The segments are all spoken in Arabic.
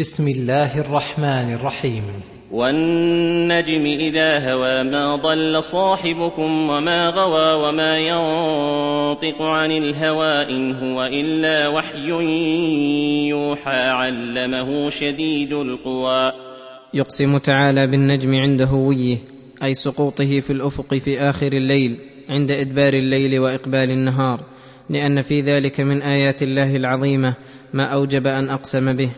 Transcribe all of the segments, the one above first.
بسم الله الرحمن الرحيم. والنجم إذا هوى ما ضل صاحبكم وما غوى وما ينطق عن الهوى إن هو إلا وحي يوحى علمه شديد القوى. يقسم تعالى بالنجم عند هويه أي سقوطه في الأفق في آخر الليل عند إدبار الليل وإقبال النهار لأن في ذلك من آيات الله العظيمة ما أوجب أن أقسم به.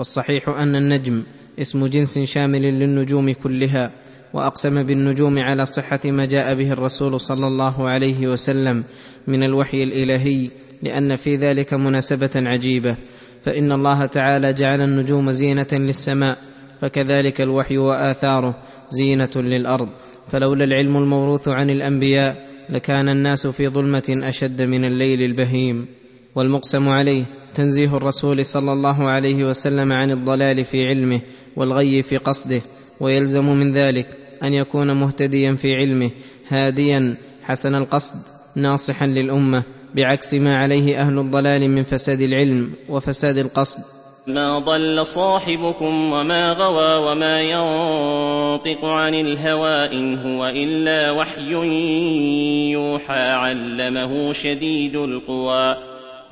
والصحيح أن النجم اسم جنس شامل للنجوم كلها وأقسم بالنجوم على صحة ما جاء به الرسول صلى الله عليه وسلم من الوحي الإلهي لأن في ذلك مناسبة عجيبة. فإن الله تعالى جعل النجوم زينة للسماء فكذلك الوحي وآثاره زينة للأرض. فلولا العلم الموروث عن الأنبياء لكان الناس في ظلمة أشد من الليل البهيم. والمقسم عليه تنزيه الرسول صلى الله عليه وسلم عن الضلال في علمه والغي في قصده ويلزم من ذلك أن يكون مهتديا في علمه هاديا حسن القصد ناصحا للأمة بعكس ما عليه أهل الضلال من فساد العلم وفساد القصد. ما ضل صاحبكم وما غوى وما ينطق عن الهوى إن هو إلا وحي يوحى علمه شديد القوى.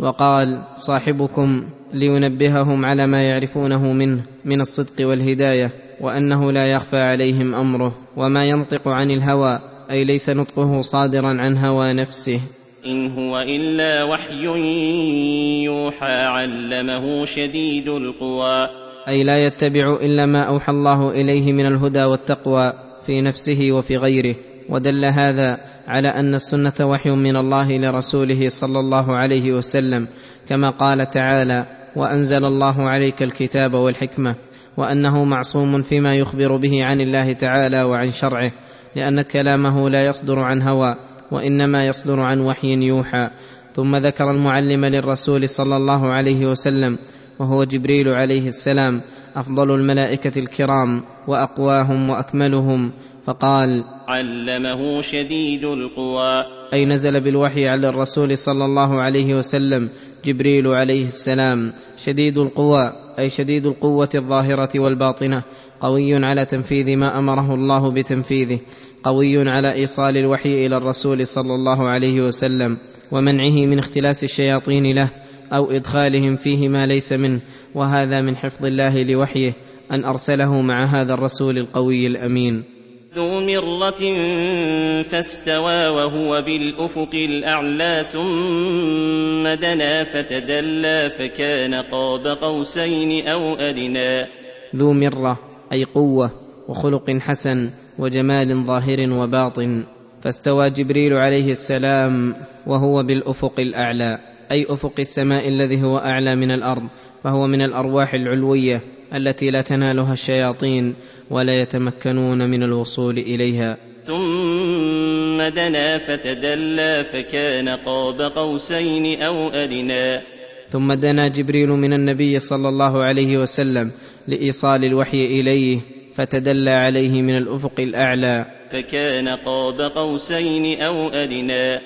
وقال صاحبكم لينبههم على ما يعرفونه منه من الصدق والهداية وأنه لا يخفى عليهم أمره وما ينطق عن الهوى أي ليس نطقه صادرا عن هوى نفسه. إن هو إلا وحي يوحى علمه شديد القوى. أي لا يتبع إلا ما أوحى الله إليه من الهدى والتقوى في نفسه وفي غيره. ودل هذا على أن السنة وحي من الله لرسوله صلى الله عليه وسلم كما قال تعالى وأنزل الله عليك الكتاب والحكمة وأنه معصوم فيما يخبر به عن الله تعالى وعن شرعه لأن كلامه لا يصدر عن هوى وإنما يصدر عن وحي يوحى. ثم ذكر المعلم للرسول صلى الله عليه وسلم وهو جبريل عليه السلام أفضل الملائكة الكرام وأقواهم وأكملهم. فقال علمه شديد القوى. أي نزل بالوحي على الرسول صلى الله عليه وسلم جبريل عليه السلام. شديد القوى أي شديد القوة الظاهرة والباطنة. قوي على تنفيذ ما أمره الله بتنفيذه. قوي على إيصال الوحي إلى الرسول صلى الله عليه وسلم. ومنعه من اختلاس الشياطين له أو إدخالهم فيه ما ليس منه. وهذا من حفظ الله لوحيه أن أرسله مع هذا الرسول القوي الأمين. ذو مرة فاستوى وهو بالأفق الأعلى ثم دنا فتدلى فكان قاب قوسين أو أدنى. ذو مرة أي قوة وخلق حسن وجمال ظاهر وباطن. فاستوى جبريل عليه السلام وهو بالأفق الأعلى أي أفق السماء الذي هو أعلى من الأرض فهو من الأرواح العلوية التي لا تنالها الشياطين ولا يتمكنون من الوصول إليها. ثم دنا فتدلى فكان قاب قوسين أو أدنى. ثم دنا جبريل من النبي صلى الله عليه وسلم لإيصال الوحي إليه فتدلى عليه من الأفق الأعلى. فكان قاب قوسين أو أدنى.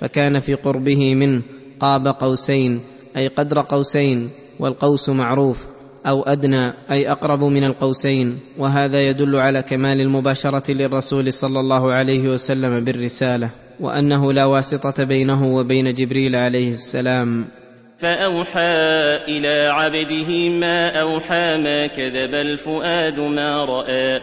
فكان في قربه منه قاب قوسين أي قدر قوسين والقوس معروف أو أدنى أي أقرب من القوسين وهذا يدل على كمال المباشرة للرسول صلى الله عليه وسلم بالرسالة وأنه لا واسطة بينه وبين جبريل عليه السلام. فأوحى إلى عبده ما أوحى ما كذب الفؤاد ما رأى.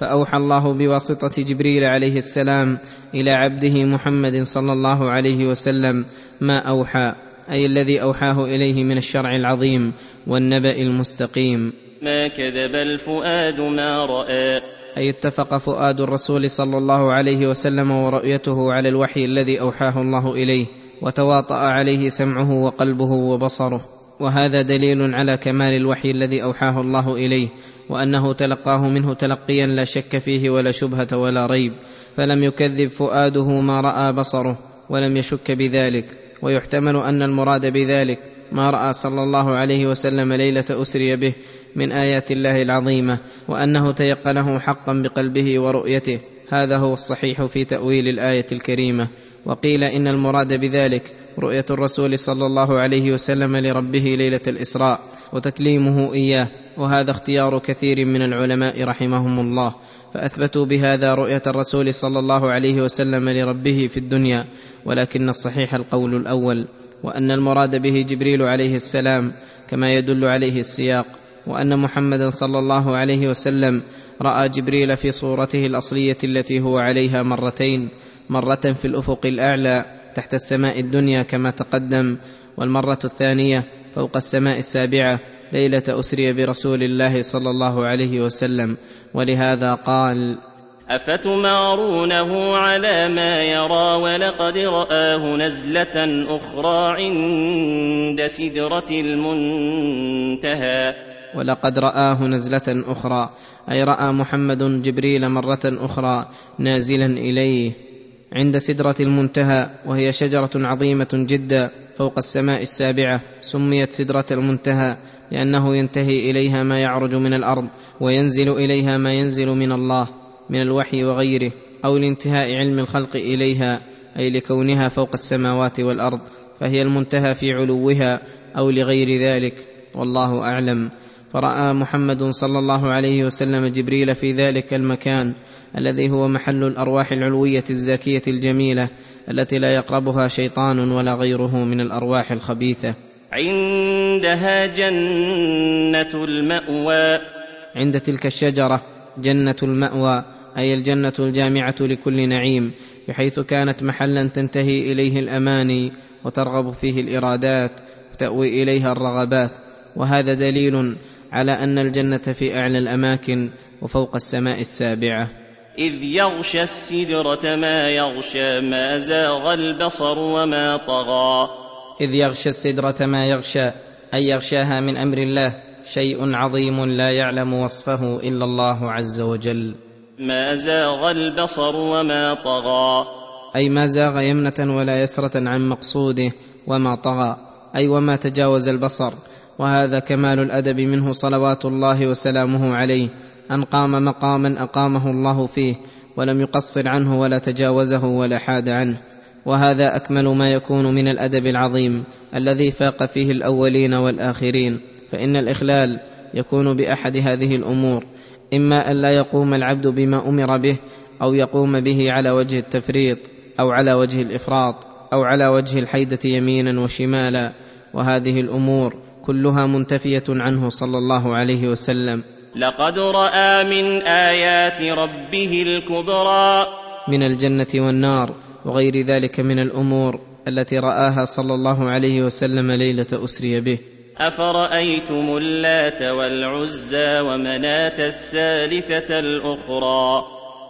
فأوحى الله بواسطة جبريل عليه السلام إلى عبده محمد صلى الله عليه وسلم ما أوحى. أي الذي أوحاه إليه من الشرع العظيم والنبأ المستقيم. ما كذب الفؤاد ما رأى. أي اتفق فؤاد الرسول صلى الله عليه وسلم ورؤيته على الوحي الذي أوحاه الله إليه وتواطأ عليه سمعه وقلبه وبصره. وهذا دليل على كمال الوحي الذي أوحاه الله إليه وأنه تلقاه منه تلقيا لا شك فيه ولا شبهة ولا ريب. فلم يكذب فؤاده ما رأى بصره ولم يشك بذلك. ويحتمل أن المراد بذلك ما رأى صلى الله عليه وسلم ليلة أسري به من آيات الله العظيمة وأنه تيقنه حقا بقلبه ورؤيته. هذا هو الصحيح في تأويل الآية الكريمة. وقيل إن المراد بذلك رؤية الرسول صلى الله عليه وسلم لربه ليلة الإسراء وتكليمه إياه وهذا اختيار كثير من العلماء رحمهم الله فأثبتوا بهذا رؤية الرسول صلى الله عليه وسلم لربه في الدنيا ولكن الصحيح القول الأول وأن المراد به جبريل عليه السلام كما يدل عليه السياق وأن محمدا صلى الله عليه وسلم رأى جبريل في صورته الأصلية التي هو عليها مرتين مرة في الأفق الأعلى تحت السماء الدنيا كما تقدم والمرة الثانية فوق السماء السابعة ليلة أسري برسول الله صلى الله عليه وسلم. ولهذا قال افتمارونه على ما يرى ولقد راه نزله أخرى عند سدره المنتهى. ولقد راه نزله أخرى أي رأى محمد جبريل مرة أخرى نازلا إليه. عند سدرة المنتهى وهي شجرة عظيمة جدا فوق السماء السابعة سميت سدرة المنتهى لأنه ينتهي إليها ما يعرج من الأرض وينزل إليها ما ينزل من الله من الوحي وغيره أو لانتهاء علم الخلق إليها أي لكونها فوق السماوات والأرض فهي المنتهى في علوها أو لغير ذلك والله أعلم. فرأى محمد صلى الله عليه وسلم جبريل في ذلك المكان الذي هو محل الأرواح العلوية الزاكية الجميلة التي لا يقربها شيطان ولا غيره من الأرواح الخبيثة. عندها جنة المأوى. عند تلك الشجرة جنة المأوى أي الجنة الجامعة لكل نعيم بحيث كانت محلا تنتهي إليه الأماني وترغب فيه الإرادات وتأوي إليها الرغبات. وهذا دليل على أن الجنة في أعلى الأماكن وفوق السماء السابعة. إذ يغشى السدرة ما يغشى ما زاغ البصر وما طغى. إذ يغشى السدرة ما يغشى أي يغشاها من أمر الله شيء عظيم لا يعلم وصفه إلا الله عز وجل. ما زاغ البصر وما طغى. أي ما زاغ يمنة ولا يسرة عن مقصوده وما طغى أي وما تجاوز البصر وهذا كمال الأدب منه صلوات الله وسلامه عليه أن قام مقاما أقامه الله فيه ولم يقصر عنه ولا تجاوزه ولا حاد عنه. وهذا أكمل ما يكون من الأدب العظيم الذي فاق فيه الأولين والآخرين. فإن الإخلال يكون بأحد هذه الأمور إما أن لا يقوم العبد بما أمر به أو يقوم به على وجه التفريط أو على وجه الإفراط أو على وجه الحيدة يمينا وشمالا. وهذه الأمور كلها منتفية عنه صلى الله عليه وسلم. لقد رأى من آيات ربه الكبرى. من الجنة والنار وغير ذلك من الأمور التي رآها صلى الله عليه وسلم ليلة أسري به. أفرأيتم اللات والعزى ومناة الثالثة الأخرى؟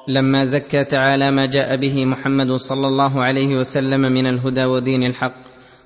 لما زكى تعالى ما جاء به محمد صلى الله عليه وسلم من الهدى ودين الحق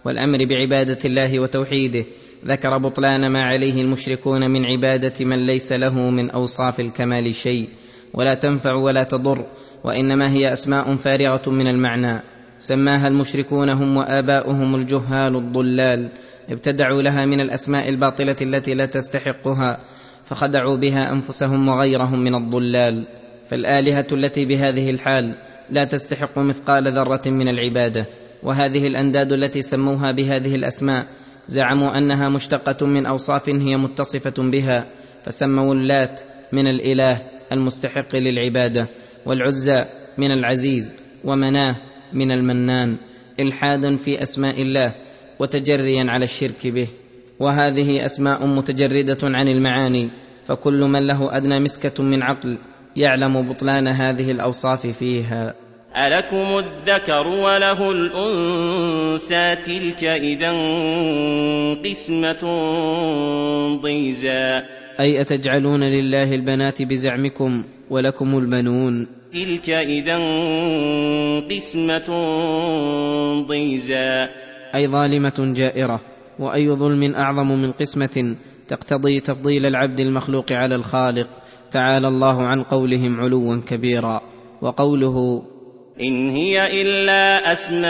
والأمر بعبادة الله وتوحيده ذكر بطلان ما عليه المشركون من عبادة من ليس له من أوصاف الكمال شيء ولا تنفع ولا تضر وإنما هي أسماء فارغة من المعنى. سماها المشركون هم وآباؤهم الجهال الضلال. ابتدعوا لها من الأسماء الباطلة التي لا تستحقها فخدعوا بها أنفسهم وغيرهم من الضلال. فالآلهة التي بهذه الحال لا تستحق مثقال ذرة من العبادة. وهذه الأنداد التي سموها بهذه الأسماء زعموا أنها مشتقة من أوصاف هي متصفة بها فسموا اللات من الإله المستحق للعبادة والعزى من العزيز ومناه من المنان الحادا في أسماء الله وتجريا على الشرك به. وهذه أسماء متجردة عن المعاني فكل من له أدنى مسكة من عقل يعلم بطلان هذه الأوصاف فيها. ألكم الذكر وله الأنثى تلك إذا قسمة ضيزى أي أتجعلون لله البنات بزعمكم ولكم البنون تلك إذا قسمة ضيزى أي ظالمة جائرة وأي ظلم أعظم من قسمة تقتضي تفضيل العبد المخلوق على الخالق تعالى الله عن قولهم علوا كبيرا وقوله إن هي إلا أسماء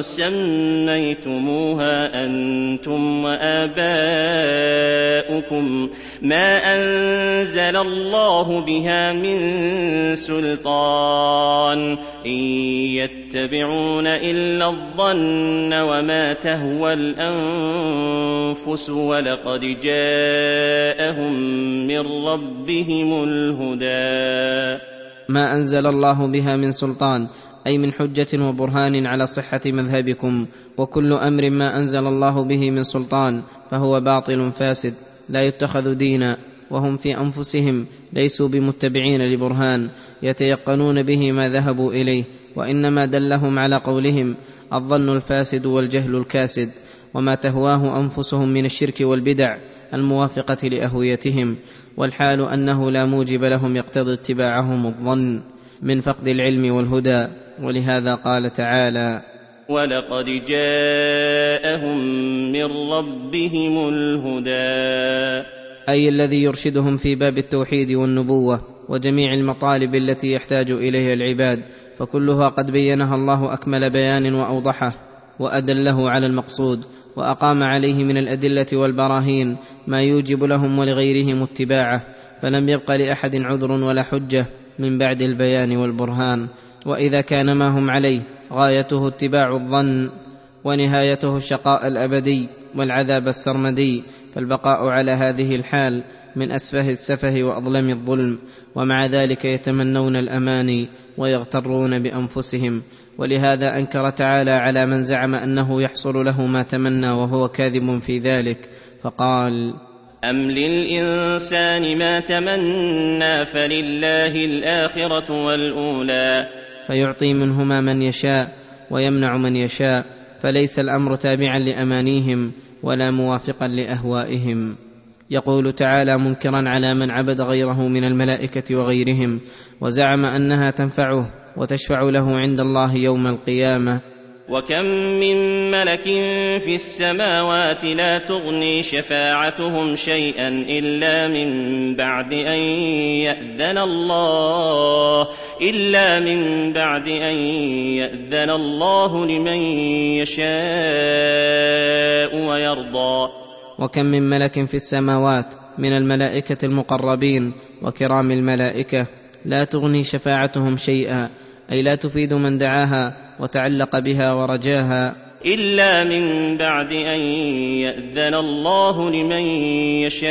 سميتموها أنتم وآباؤكم ما أنزل الله بها من سلطان إن يتبعون إلا الظن وما تهوى الأنفس ولقد جاءهم من ربهم الهدى. ما أنزل الله بها من سلطان أي من حجة وبرهان على صحة مذهبكم وكل أمر ما أنزل الله به من سلطان فهو باطل فاسد لا يتخذ دينا وهم في أنفسهم ليسوا بمتبعين لبرهان يتيقنون به ما ذهبوا إليه وإنما دلهم على قولهم الظن الفاسد والجهل الكاسد وما تهواه أنفسهم من الشرك والبدع الموافقة لأهويتهم والحال أنه لا موجب لهم يقتضي اتباعهم الظن من فقد العلم والهدى. ولهذا قال تعالى ولقد جاءهم من ربهم الهدى. أي الذي يرشدهم في باب التوحيد والنبوة وجميع المطالب التي يحتاج إليها العباد فكلها قد بينها الله أكمل بيان وأوضحه وأدله على المقصود وأقام عليه من الأدلة والبراهين ما يوجب لهم ولغيرهم اتباعه فلم يبق لأحد عذر ولا حجة من بعد البيان والبرهان. وإذا كان ما هم عليه غايته اتباع الظن ونهايته الشقاء الأبدي والعذاب السرمدي فالبقاء على هذه الحال من أسفه السفه وأظلم الظلم ومع ذلك يتمنون الاماني ويغترون بأنفسهم. ولهذا أنكر تعالى على من زعم أنه يحصل له ما تمنى وهو كاذب في ذلك فقال أم للإنسان ما تمنى فلله الآخرة والأولى. فيعطي منهما من يشاء ويمنع من يشاء فليس الأمر تابعا لأمانيهم ولا موافقا لأهوائهم. يقول تعالى منكرا على من عبد غيره من الملائكة وغيرهم وزعم أنها تنفعه وتشفع له عند الله يوم القيامة. وكم من ملك في السماوات لا تغني شفاعتهم شيئا الا من بعد ان ياذن الله الا من بعد ان ياذن الله لمن يشاء ويرضى. وكم من ملك في السماوات من الملائكه المقربين وكرام الملائكه لا تغني شفاعتهم شيئا اي لا تفيد من دعاها وتعلق بها ورجاها. إلا من بعد أن يأذن الله لمن يشاء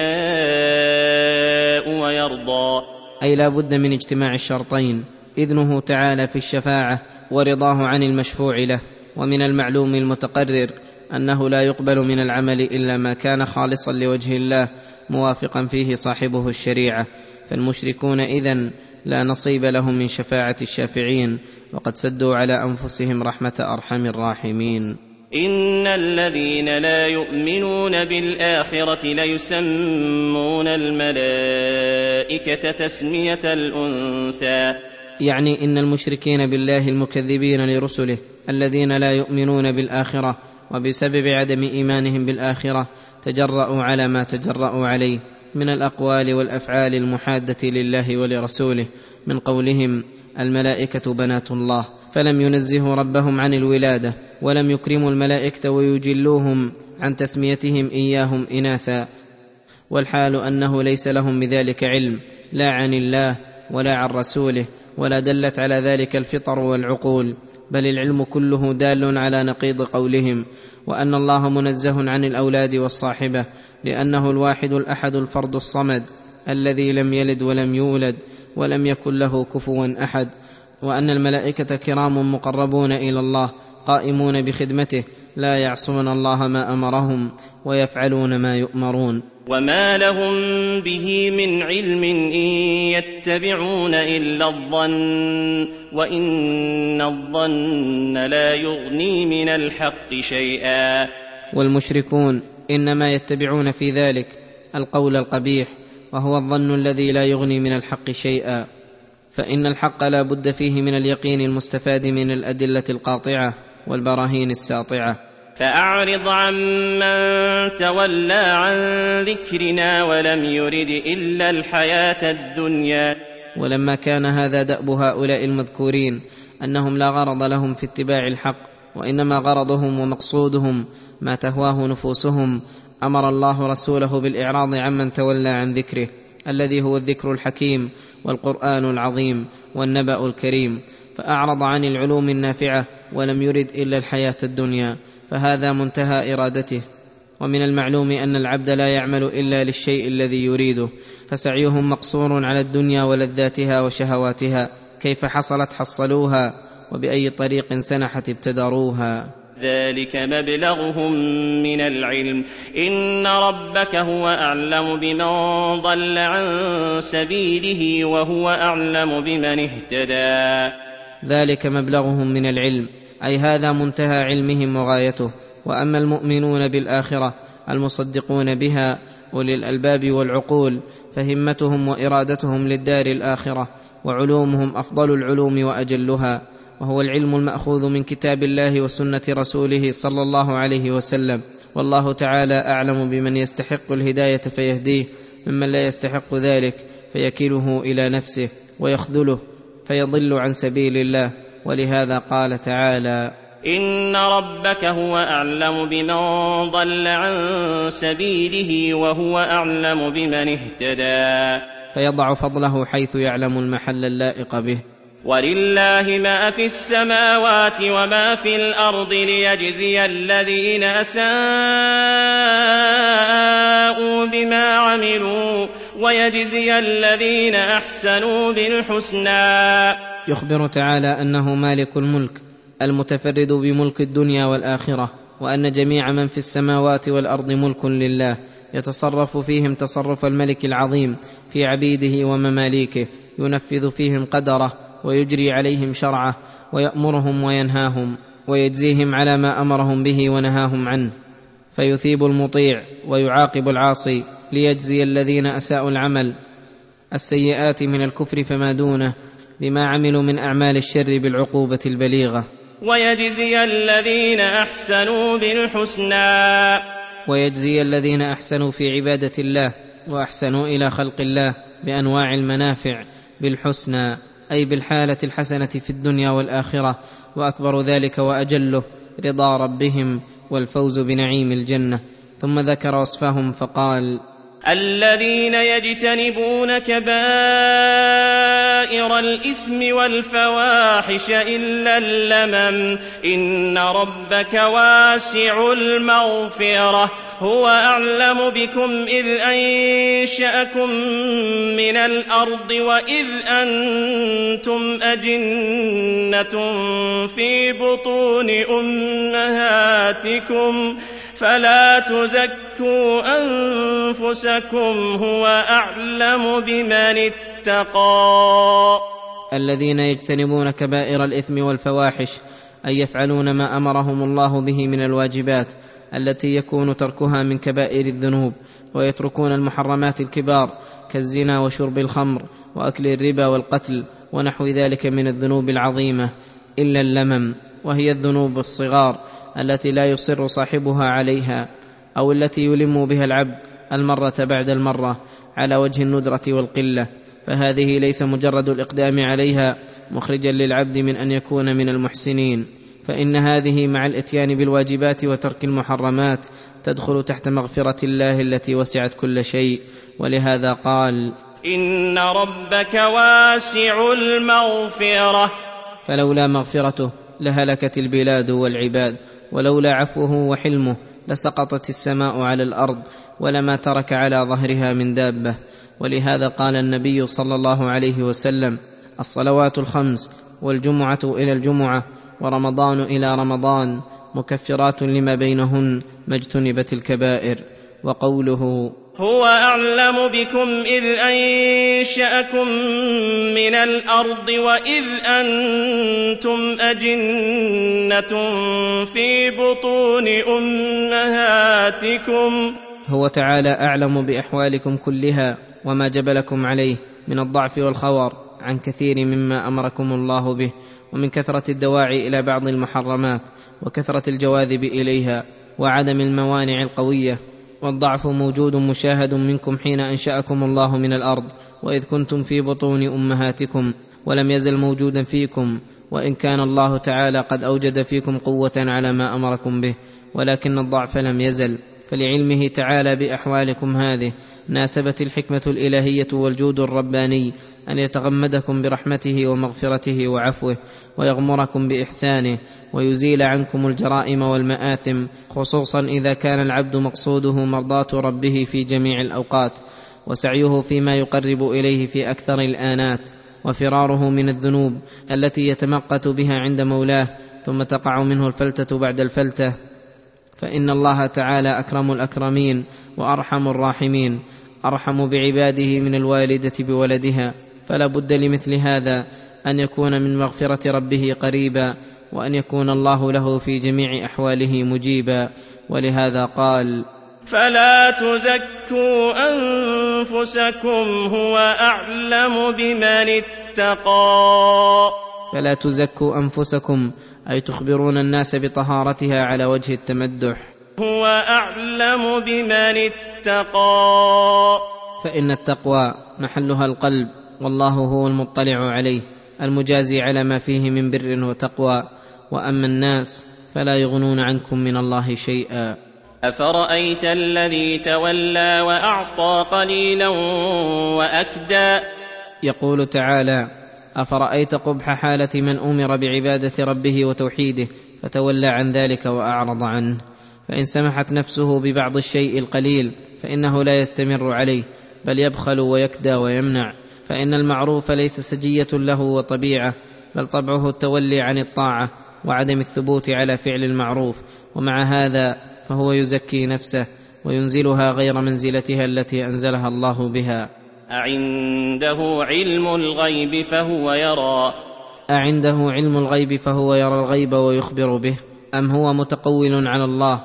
ويرضى. أي لا بد من اجتماع الشرطين إذنه تعالى في الشفاعة ورضاه عن المشفوع له. ومن المعلوم المتقرر أنه لا يقبل من العمل إلا ما كان خالصا لوجه الله موافقا فيه صاحبه الشريعة. فالمشركون إذن لا نصيب لهم من شفاعة الشافعين وقد سدوا على أنفسهم رحمة أرحم الراحمين. إن الذين لا يؤمنون بالآخرة ليسمون الملائكة تسمية الأنثى. يعني إن المشركين بالله المكذبين لرسله الذين لا يؤمنون بالآخرة وبسبب عدم إيمانهم بالآخرة تجرأوا على ما تجرأوا عليه من الأقوال والأفعال المحادة لله ولرسوله من قولهم الملائكة بنات الله فلم ينزهوا ربهم عن الولادة ولم يكرموا الملائكة ويجلوهم عن تسميتهم إياهم إناثا. والحال أنه ليس لهم بذلك علم لا عن الله ولا عن رسوله ولا دلت على ذلك الفطر والعقول بل العلم كله دال على نقيض قولهم. وأن الله منزه عن الأولاد والصاحبة لأنه الواحد الأحد الفرد الصمد الذي لم يلد ولم يولد ولم يكن له كفوا أحد وأن الملائكة كرام مقربون إلى الله قائمون بخدمته لا يعصون الله ما أمرهم ويفعلون ما يؤمرون. وما لهم به من علم إن يتبعون إلا الظن وإن الظن لا يغني من الحق شيئا. والمشركون إنما يتبعون في ذلك القول القبيح وهو الظن الذي لا يغني من الحق شيئا فإن الحق لا بد فيه من اليقين المستفاد من الأدلة القاطعة والبراهين الساطعة. فأعرض عمن تولى عن ذكرنا ولم يرد إلا الحياة الدنيا. ولما كان هذا دأب هؤلاء المذكورين أنهم لا غرض لهم في اتباع الحق وإنما غرضهم ومقصودهم ما تهواه نفوسهم أمر الله رسوله بالإعراض عمن تولى عن ذكره الذي هو الذكر الحكيم والقرآن العظيم والنبأ الكريم فأعرض عن العلوم النافعة ولم يرد إلا الحياة الدنيا فهذا منتهى إرادته. ومن المعلوم أن العبد لا يعمل إلا للشيء الذي يريده فسعيهم مقصور على الدنيا ولذاتها وشهواتها كيف حصلت حصلوها وبأي طريق سنحت ابتدروها. ذلك مبلغهم من العلم. إن ربك هو أعلم بمن ضل عن سبيله وهو أعلم بمن اهتدى. ذلك مبلغهم من العلم. أي هذا منتهى علمهم وغايته. وأما المؤمنون بالآخرة المصدقون بها أولي الألباب والعقول فهمتهم وإرادتهم للدار الآخرة وعلومهم أفضل العلوم وأجلها. وهو العلم المأخوذ من كتاب الله وسنة رسوله صلى الله عليه وسلم. والله تعالى أعلم بمن يستحق الهداية فيهديه ممن لا يستحق ذلك فيكله إلى نفسه ويخذله فيضل عن سبيل الله. ولهذا قال تعالى إن ربك هو أعلم بمن ضل عن سبيله وهو أعلم بمن اهتدى. فيضع فضله حيث يعلم المحل اللائق به. ولله ما في السماوات وما في الأرض ليجزي الذين اساءوا بما عملوا ويجزي الذين احسنوا بالحسنى. يخبر تعالى أنه مالك الملك المتفرد بملك الدنيا والآخرة وأن جميع من في السماوات والأرض ملك لله يتصرف فيهم تصرف الملك العظيم في عبيده ومماليكه ينفذ فيهم قدره ويجري عليهم شرعه ويأمرهم وينهاهم ويجزيهم على ما أمرهم به ونهاهم عنه. فيثيب المطيع ويعاقب العاصي ليجزي الذين أساءوا العمل. السيئات من الكفر فما دونه بما عملوا من أعمال الشر بالعقوبة البليغة. ويجزي الذين أحسنوا بالحسنى. ويجزي الذين أحسنوا في عبادة الله وأحسنوا إلى خلق الله بأنواع المنافع بالحسنى. أي بالحالة الحسنة في الدنيا والآخرة وأكبر ذلك وأجله رضا ربهم والفوز بنعيم الجنة. ثم ذكر وصفهم فقال الذين يجتنبون كبائر الإثم والفواحش إلا اللمم إن ربك واسع المغفرة. هو أعلم بكم إذ أنشأكم من الأرض وإذ أنتم أجنة في بطون أمهاتكم فلا تزكوا أنفسكم هو أعلم بمن اتقى. الذين يجتنبون كبائر الإثم والفواحش اي يفعلون ما أمرهم الله به من الواجبات التي يكون تركها من كبائر الذنوب ويتركون المحرمات الكبار كالزنا وشرب الخمر وأكل الربا والقتل ونحو ذلك من الذنوب العظيمة إلا اللمم وهي الذنوب الصغار التي لا يصر صاحبها عليها أو التي يلم بها العبد المرة بعد المرة على وجه الندرة والقلة. فهذه ليس مجرد الإقدام عليها مخرجا للعبد من أن يكون من المحسنين. فإن هذه مع الإتيان بالواجبات وترك المحرمات تدخل تحت مغفرة الله التي وسعت كل شيء ولهذا قال إن ربك واسع المغفرة. فلولا مغفرته لهلكت البلاد والعباد ولولا عفوه وحلمه لسقطت السماء على الأرض ولما ترك على ظهرها من دابة. ولهذا قال النبي صلى الله عليه وسلم الصلوات الخمس والجمعة إلى الجمعة ورمضان إلى رمضان مكفرات لما بينهن ما اجتنبت الكبائر. وقوله هو أعلم بكم إذ أنشأكم من الأرض وإذ أنتم أجنة في بطون أمهاتكم. هو تعالى أعلم بأحوالكم كلها وما جبلكم عليه من الضعف والخور عن كثير مما أمركم الله به. ومن كثرة الدواعي إلى بعض المحرمات وكثرة الجواذب إليها وعدم الموانع القوية والضعف موجود مشاهد منكم حين أنشأكم الله من الأرض وإذ كنتم في بطون أمهاتكم ولم يزل موجودا فيكم وإن كان الله تعالى قد أوجد فيكم قوة على ما أمركم به ولكن الضعف لم يزل فلعلمه تعالى بأحوالكم هذه ناسبت الحكمة الإلهية والجود الرباني أن يتغمدكم برحمته ومغفرته وعفوه ويغمركم بإحسانه ويزيل عنكم الجرائم والمآثم خصوصا إذا كان العبد مقصوده مرضاة ربه في جميع الأوقات وسعيه فيما يقرب إليه في أكثر الآنات وفراره من الذنوب التي يتمقت بها عند مولاه ثم تقع منه الفلتة بعد الفلتة. فإن الله تعالى أكرم الأكرمين وأرحم الراحمين أرحم بعباده من الوالدة بولدها. فلا بد لمثل هذا أن يكون من مغفرة ربه قريبا وأن يكون الله له في جميع أحواله مجيبا ولهذا قال فلا تزكوا أنفسكم هو أعلم بمن اتقى. فلا تزكوا أنفسكم أي تخبرون الناس بطهارتها على وجه التمدح. هو أعلم بمن اتقى. فإن التقوى محلها القلب. والله هو المطلع عليه المجازي على ما فيه من بر وتقوى. وأما الناس فلا يغنون عنكم من الله شيئا. أفرأيت الذي تولى وأعطى قليلا وأكدى؟ يقول تعالى أفرأيت قبح حالة من أمر بعبادة ربه وتوحيده فتولى عن ذلك وأعرض عنه. فإن سمحت نفسه ببعض الشيء القليل فإنه لا يستمر عليه بل يبخل ويكدى ويمنع. فإن المعروف ليس سجية له وطبيعة بل طبعه التولي عن الطاعة وعدم الثبوت على فعل المعروف ومع هذا فهو يزكي نفسه وينزلها غير منزلتها التي أنزلها الله بها. أعنده علم الغيب فهو يرى. أعنده علم الغيب فهو يرى الغيب ويخبر به. أم هو متقول على الله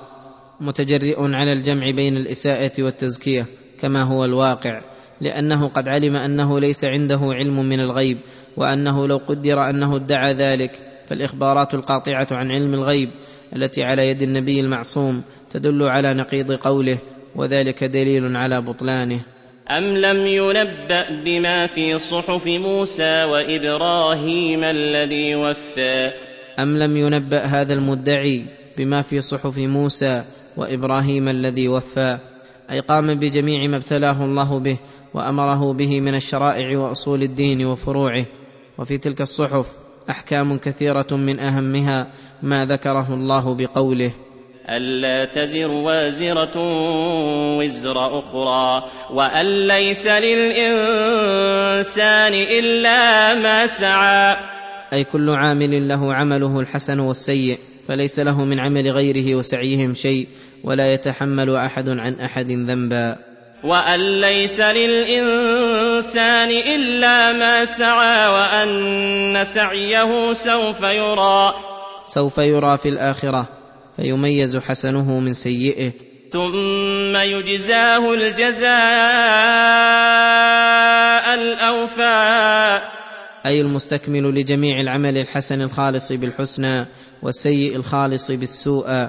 متجرئ على الجمع بين الإساءة والتزكية كما هو الواقع. لأنه قد علم أنه ليس عنده علم من الغيب وأنه لو قدر أنه ادعى ذلك فالإخبارات القاطعة عن علم الغيب التي على يد النبي المعصوم تدل على نقيض قوله وذلك دليل على بطلانه. أم لم ينبأ بما في صحف موسى وإبراهيم الذي وفى؟ أم لم ينبأ هذا المدعي بما في صحف موسى وإبراهيم الذي وفى؟ أي قام بجميع ما ابتلاه الله به وأمره به من الشرائع وأصول الدين وفروعه. وفي تلك الصحف أحكام كثيرة من أهمها ما ذكره الله بقوله. ألا تزر وازرة وزر أخرى وأن ليس للإنسان إلا ما سعى. أي كل عامل له عمله الحسن والسيء فليس له من عمل غيره وسعيهم شيء ولا يتحمل أحد عن أحد ذنبا. وأن ليس للإنسان إلا ما سعى وأن سعيه سوف يرى. سوف يرى في الآخرة فيميز حسنه من سيئه. ثم يجزاه الجزاء الأوفى. أي المستكمل لجميع العمل الحسن الخالص بالحسنى والسيء الخالص بالسوء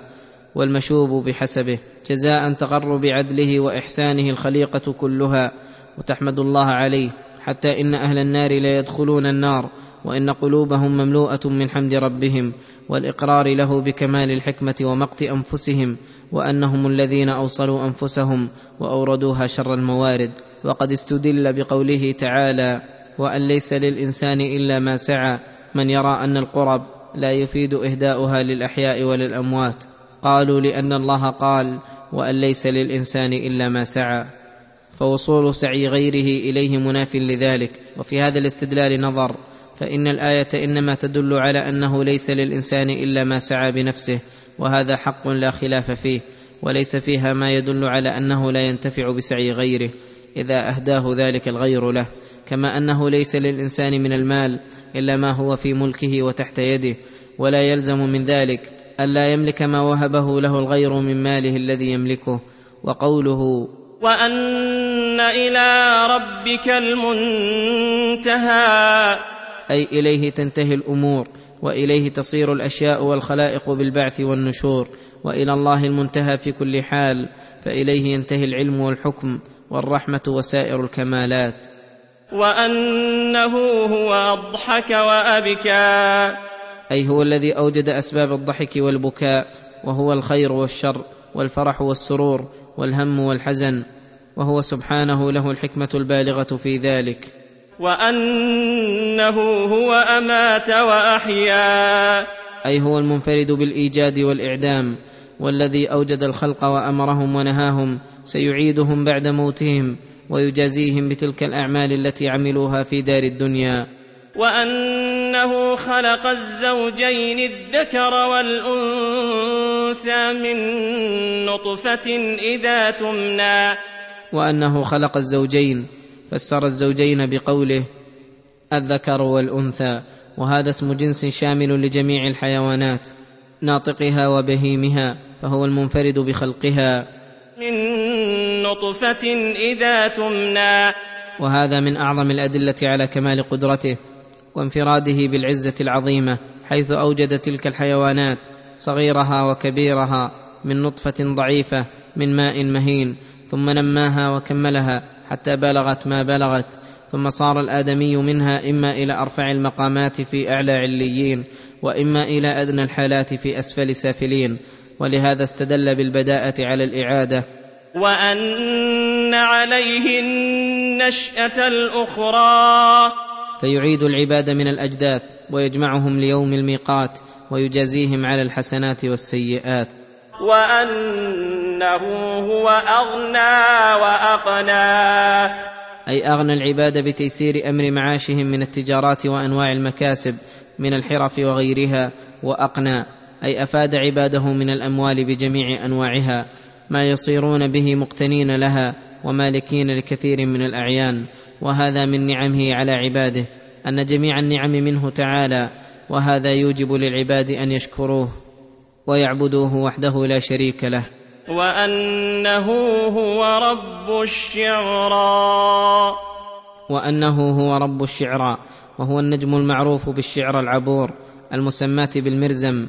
والمشوب بحسبه جزاء تغر بعدله وإحسانه الخليقة كلها وتحمد الله عليه حتى إن أهل النار لا يدخلون النار وإن قلوبهم مملوءة من حمد ربهم والإقرار له بكمال الحكمة ومقت أنفسهم وأنهم الذين أوصلوا أنفسهم وأوردوها شر الموارد وقد استدل بقوله تعالى وأن ليس للإنسان إلا ما سعى من يرى أن القرب لا يفيد إهداؤها للأحياء وللاموات قالوا لأن الله قال وأن ليس للإنسان إلا ما سعى فوصول سعي غيره إليه مناف لذلك. وفي هذا الاستدلال نظر فإن الآية إنما تدل على أنه ليس للإنسان إلا ما سعى بنفسه وهذا حق لا خلاف فيه وليس فيها ما يدل على أنه لا ينتفع بسعي غيره إذا أهداه ذلك الغير له. كما أنه ليس للإنسان من المال إلا ما هو في ملكه وتحت يده ولا يلزم من ذلك. الا يملك ما وهبه له الغير من ماله الذي يملكه وقوله وأن إلى ربك المنتهى. أي إليه تنتهي الأمور وإليه تصير الأشياء والخلائق بالبعث والنشور وإلى الله المنتهى في كل حال فإليه ينتهي العلم والحكم والرحمة وسائر الكمالات. وأنه هو أضحك وأبكى. أي هو الذي أوجد أسباب الضحك والبكاء وهو الخير والشر والفرح والسرور والهم والحزن وهو سبحانه له الحكمة البالغة في ذلك. وأنه هو أمات وأحيا. أي هو المنفرد بالإيجاد والإعدام والذي أوجد الخلق وأمرهم ونهاهم سيعيدهم بعد موتهم ويجازيهم بتلك الأعمال التي عملوها في دار الدنيا. وأنه خلق الزوجين الذكر والأنثى من نطفة إذا تمنى. وأنه خلق الزوجين فسر الزوجين بقوله الذكر والأنثى وهذا اسم جنس شامل لجميع الحيوانات ناطقها وبهيمها فهو المنفرد بخلقها. من نطفة إذا تمنى. وهذا من أعظم الأدلة على كمال قدرته. وانفراده بالعزة العظيمة حيث أوجد تلك الحيوانات صغيرها وكبيرها من نطفة ضعيفة من ماء مهين ثم نماها وكملها حتى بلغت ما بلغت ثم صار الآدمي منها إما إلى أرفع المقامات في أعلى عليين وإما إلى أدنى الحالات في أسفل سافلين ولهذا استدل بالبداءة على الإعادة. وأن عليه النشأة الأخرى. فيعيد العباد من الأجداث ويجمعهم ليوم الميقات ويجازيهم على الحسنات والسيئات. وأنه هو أغنى وأقنى. أي أغنى العباد بتيسير أمر معاشهم من التجارات وأنواع المكاسب من الحرف وغيرها وأقنى. أي أفاد عباده من الأموال بجميع أنواعها. ما يصيرون به مقتنين لها ومالكين لكثير من الأعيان. وهذا من نعمه على عباده أن جميع النعم منه تعالى وهذا يوجب للعباد أن يشكروه ويعبدوه وحده لا شريك له. وأنه هو رب الشعرى. وأنه هو رب الشعرى وهو النجم المعروف بالشعر العبور المسماه بالمرزم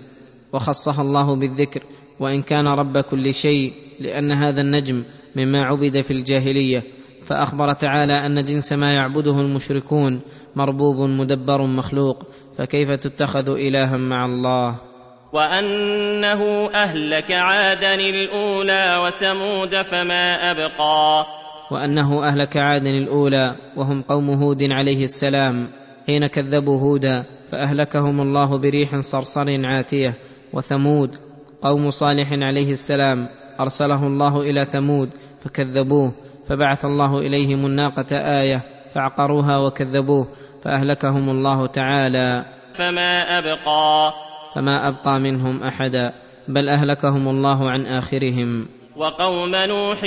وخصها الله بالذكر وإن كان رب كل شيء لأن هذا النجم مما عبد في الجاهلية فأخبر تعالى أن جنس ما يعبده المشركون مربوب مدبر مخلوق فكيف تتخذ إلها مع الله؟ وأنه أهلك عادا الأولى وثمود فما أبقى. وأنه أهلك عادا الأولى وهم قوم هود عليه السلام حين كذبوا هودا فأهلكهم الله بريح صرصر عاتية وثمود قوم صالح عليه السلام أرسله الله إلى ثمود فكذبوه فبعث الله إليهم الناقة آية فعقروها وكذبوه فأهلكهم الله تعالى. فما أبقى. فما أبقى منهم أحدا بل أهلكهم الله عن آخرهم. وقوم نوح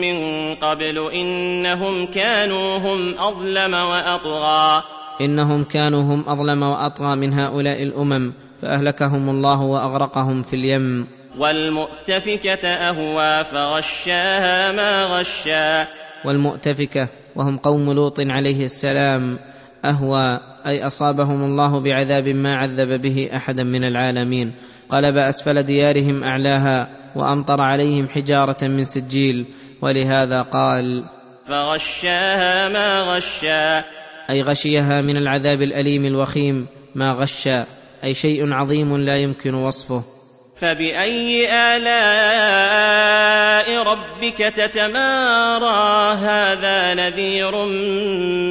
من قبل إنهم كانوا هم أظلم وأطغى. إنهم كانوا هم أظلم وأطغى من هؤلاء الأمم فأهلكهم الله وأغرقهم في اليم. والمؤتفكة أهوى فغشاها ما غشا. والمؤتفكة وهم قوم لوط عليه السلام أهوى أي أصابهم الله بعذاب ما عذب به أحدا من العالمين. قلب اسفل ديارهم أعلاها وأمطر عليهم حجارة من سجيل. ولهذا قال فغشاها ما غشا. أي غشيها من العذاب الأليم الوخيم ما غشا أي شيء عظيم لا يمكن وصفه. فباي الاء ربك تتمارى هذا نذير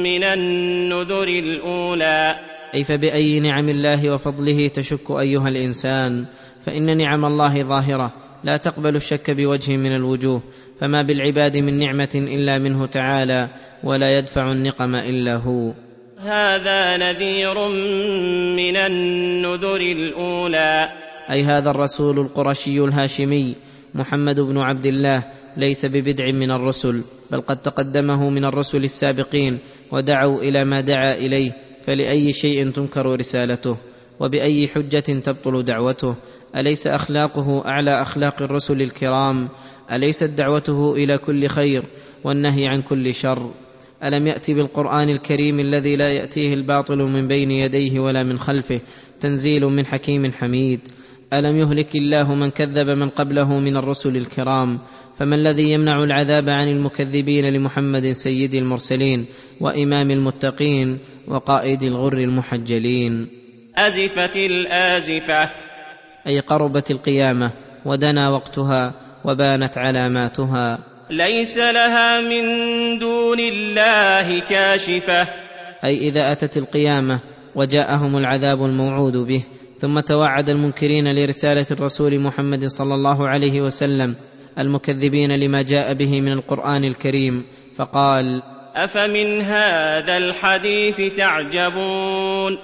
من النذر الاولى أي فباي نعم الله وفضله تشك ايها الانسان؟ فان نعم الله ظاهره لا تقبل الشك بوجه من الوجوه فما بالعباد من نعمه الا منه تعالى ولا يدفع النقم الا هو. هذا نذير من النذر الاولى أي هذا الرسول القرشي الهاشمي محمد بن عبد الله ليس ببدع من الرسل بل قد تقدمه من الرسل السابقين ودعوا إلى ما دعا إليه فلأي شيء تنكر رسالته؟ وبأي حجة تبطل دعوته؟ أليس أخلاقه أعلى أخلاق الرسل الكرام؟ أليست دعوته إلى كل خير والنهي عن كل شر؟ ألم يات بالقرآن الكريم الذي لا يأتيه الباطل من بين يديه ولا من خلفه؟ تنزيل من حكيم حميد. ألم يهلك الله من كذب من قبله من الرسل الكرام؟ فما الذي يمنع العذاب عن المكذبين لمحمد سيد المرسلين وإمام المتقين وقائد الغر المحجلين؟ أزفت الآزفة. أي قربت القيامة ودنا وقتها وبانت علاماتها. ليس لها من دون الله كاشفة. أي إذا أتت القيامة وجاءهم العذاب الموعود به ثم توعد المنكرين لرسالة الرسول محمد صلى الله عليه وسلم المكذبين لما جاء به من القرآن الكريم فقال أفمن هذا الحديث تعجبون؟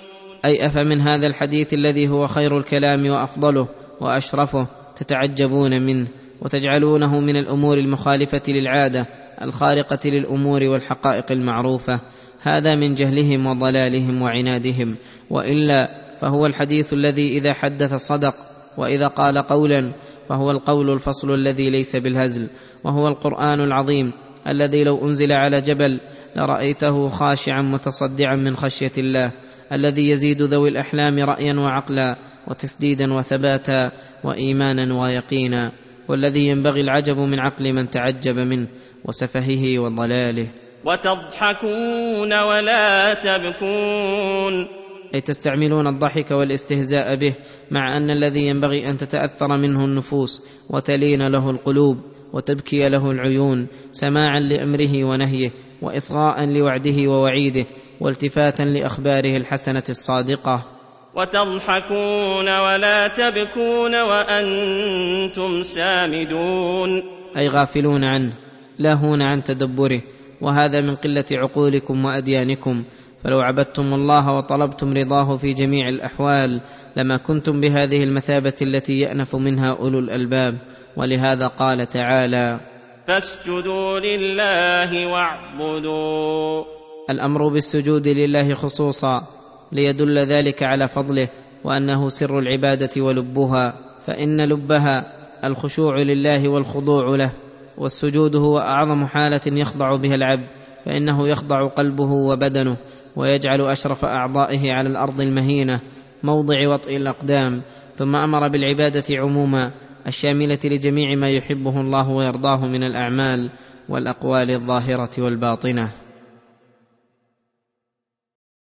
أي أفمن هذا الحديث الذي هو خير الكلام وأفضله وأشرفه تتعجبون منه وتجعلونه من الأمور المخالفة للعادة الخارقة للأمور والحقائق المعروفة هذا من جهلهم وضلالهم وعنادهم وإلا فهو الحديث الذي إذا حدث صدق وإذا قال قولا فهو القول الفصل الذي ليس بالهزل وهو القرآن العظيم الذي لو أنزل على جبل لرأيته خاشعا متصدعا من خشية الله الذي يزيد ذوي الأحلام رأيا وعقلا وتسديدا وثباتا وإيمانا ويقينا والذي ينبغي العجب من عقل من تعجب منه وسفهه وضلاله. وتضحكون ولا تبكون أي تستعملون الضحك والاستهزاء به مع أن الذي ينبغي أن تتأثر منه النفوس وتلين له القلوب وتبكي له العيون سماعا لأمره ونهيه واصغاء لوعده ووعيده والتفاتا لأخباره الحسنة الصادقة. وتضحكون ولا تبكون وأنتم سامدون. أي غافلون عنه لاهون عن تدبره وهذا من قلة عقولكم وأديانكم. فلو عبدتم الله وطلبتم رضاه في جميع الأحوال لما كنتم بهذه المثابة التي يأنف منها أولو الألباب ولهذا قال تعالى فاسجدوا لله واعبدوا. الأمر بالسجود لله خصوصا ليدل ذلك على فضله وأنه سر العبادة ولبها فإن لبها الخشوع لله والخضوع له والسجود هو أعظم حالة يخضع بها العبد فإنه يخضع قلبه وبدنه. ويجعل أشرف أعضائه على الأرض المهينة موضع وطئ الأقدام ثم أمر بالعبادة عموما الشاملة لجميع ما يحبه الله ويرضاه من الأعمال والأقوال الظاهرة والباطنة.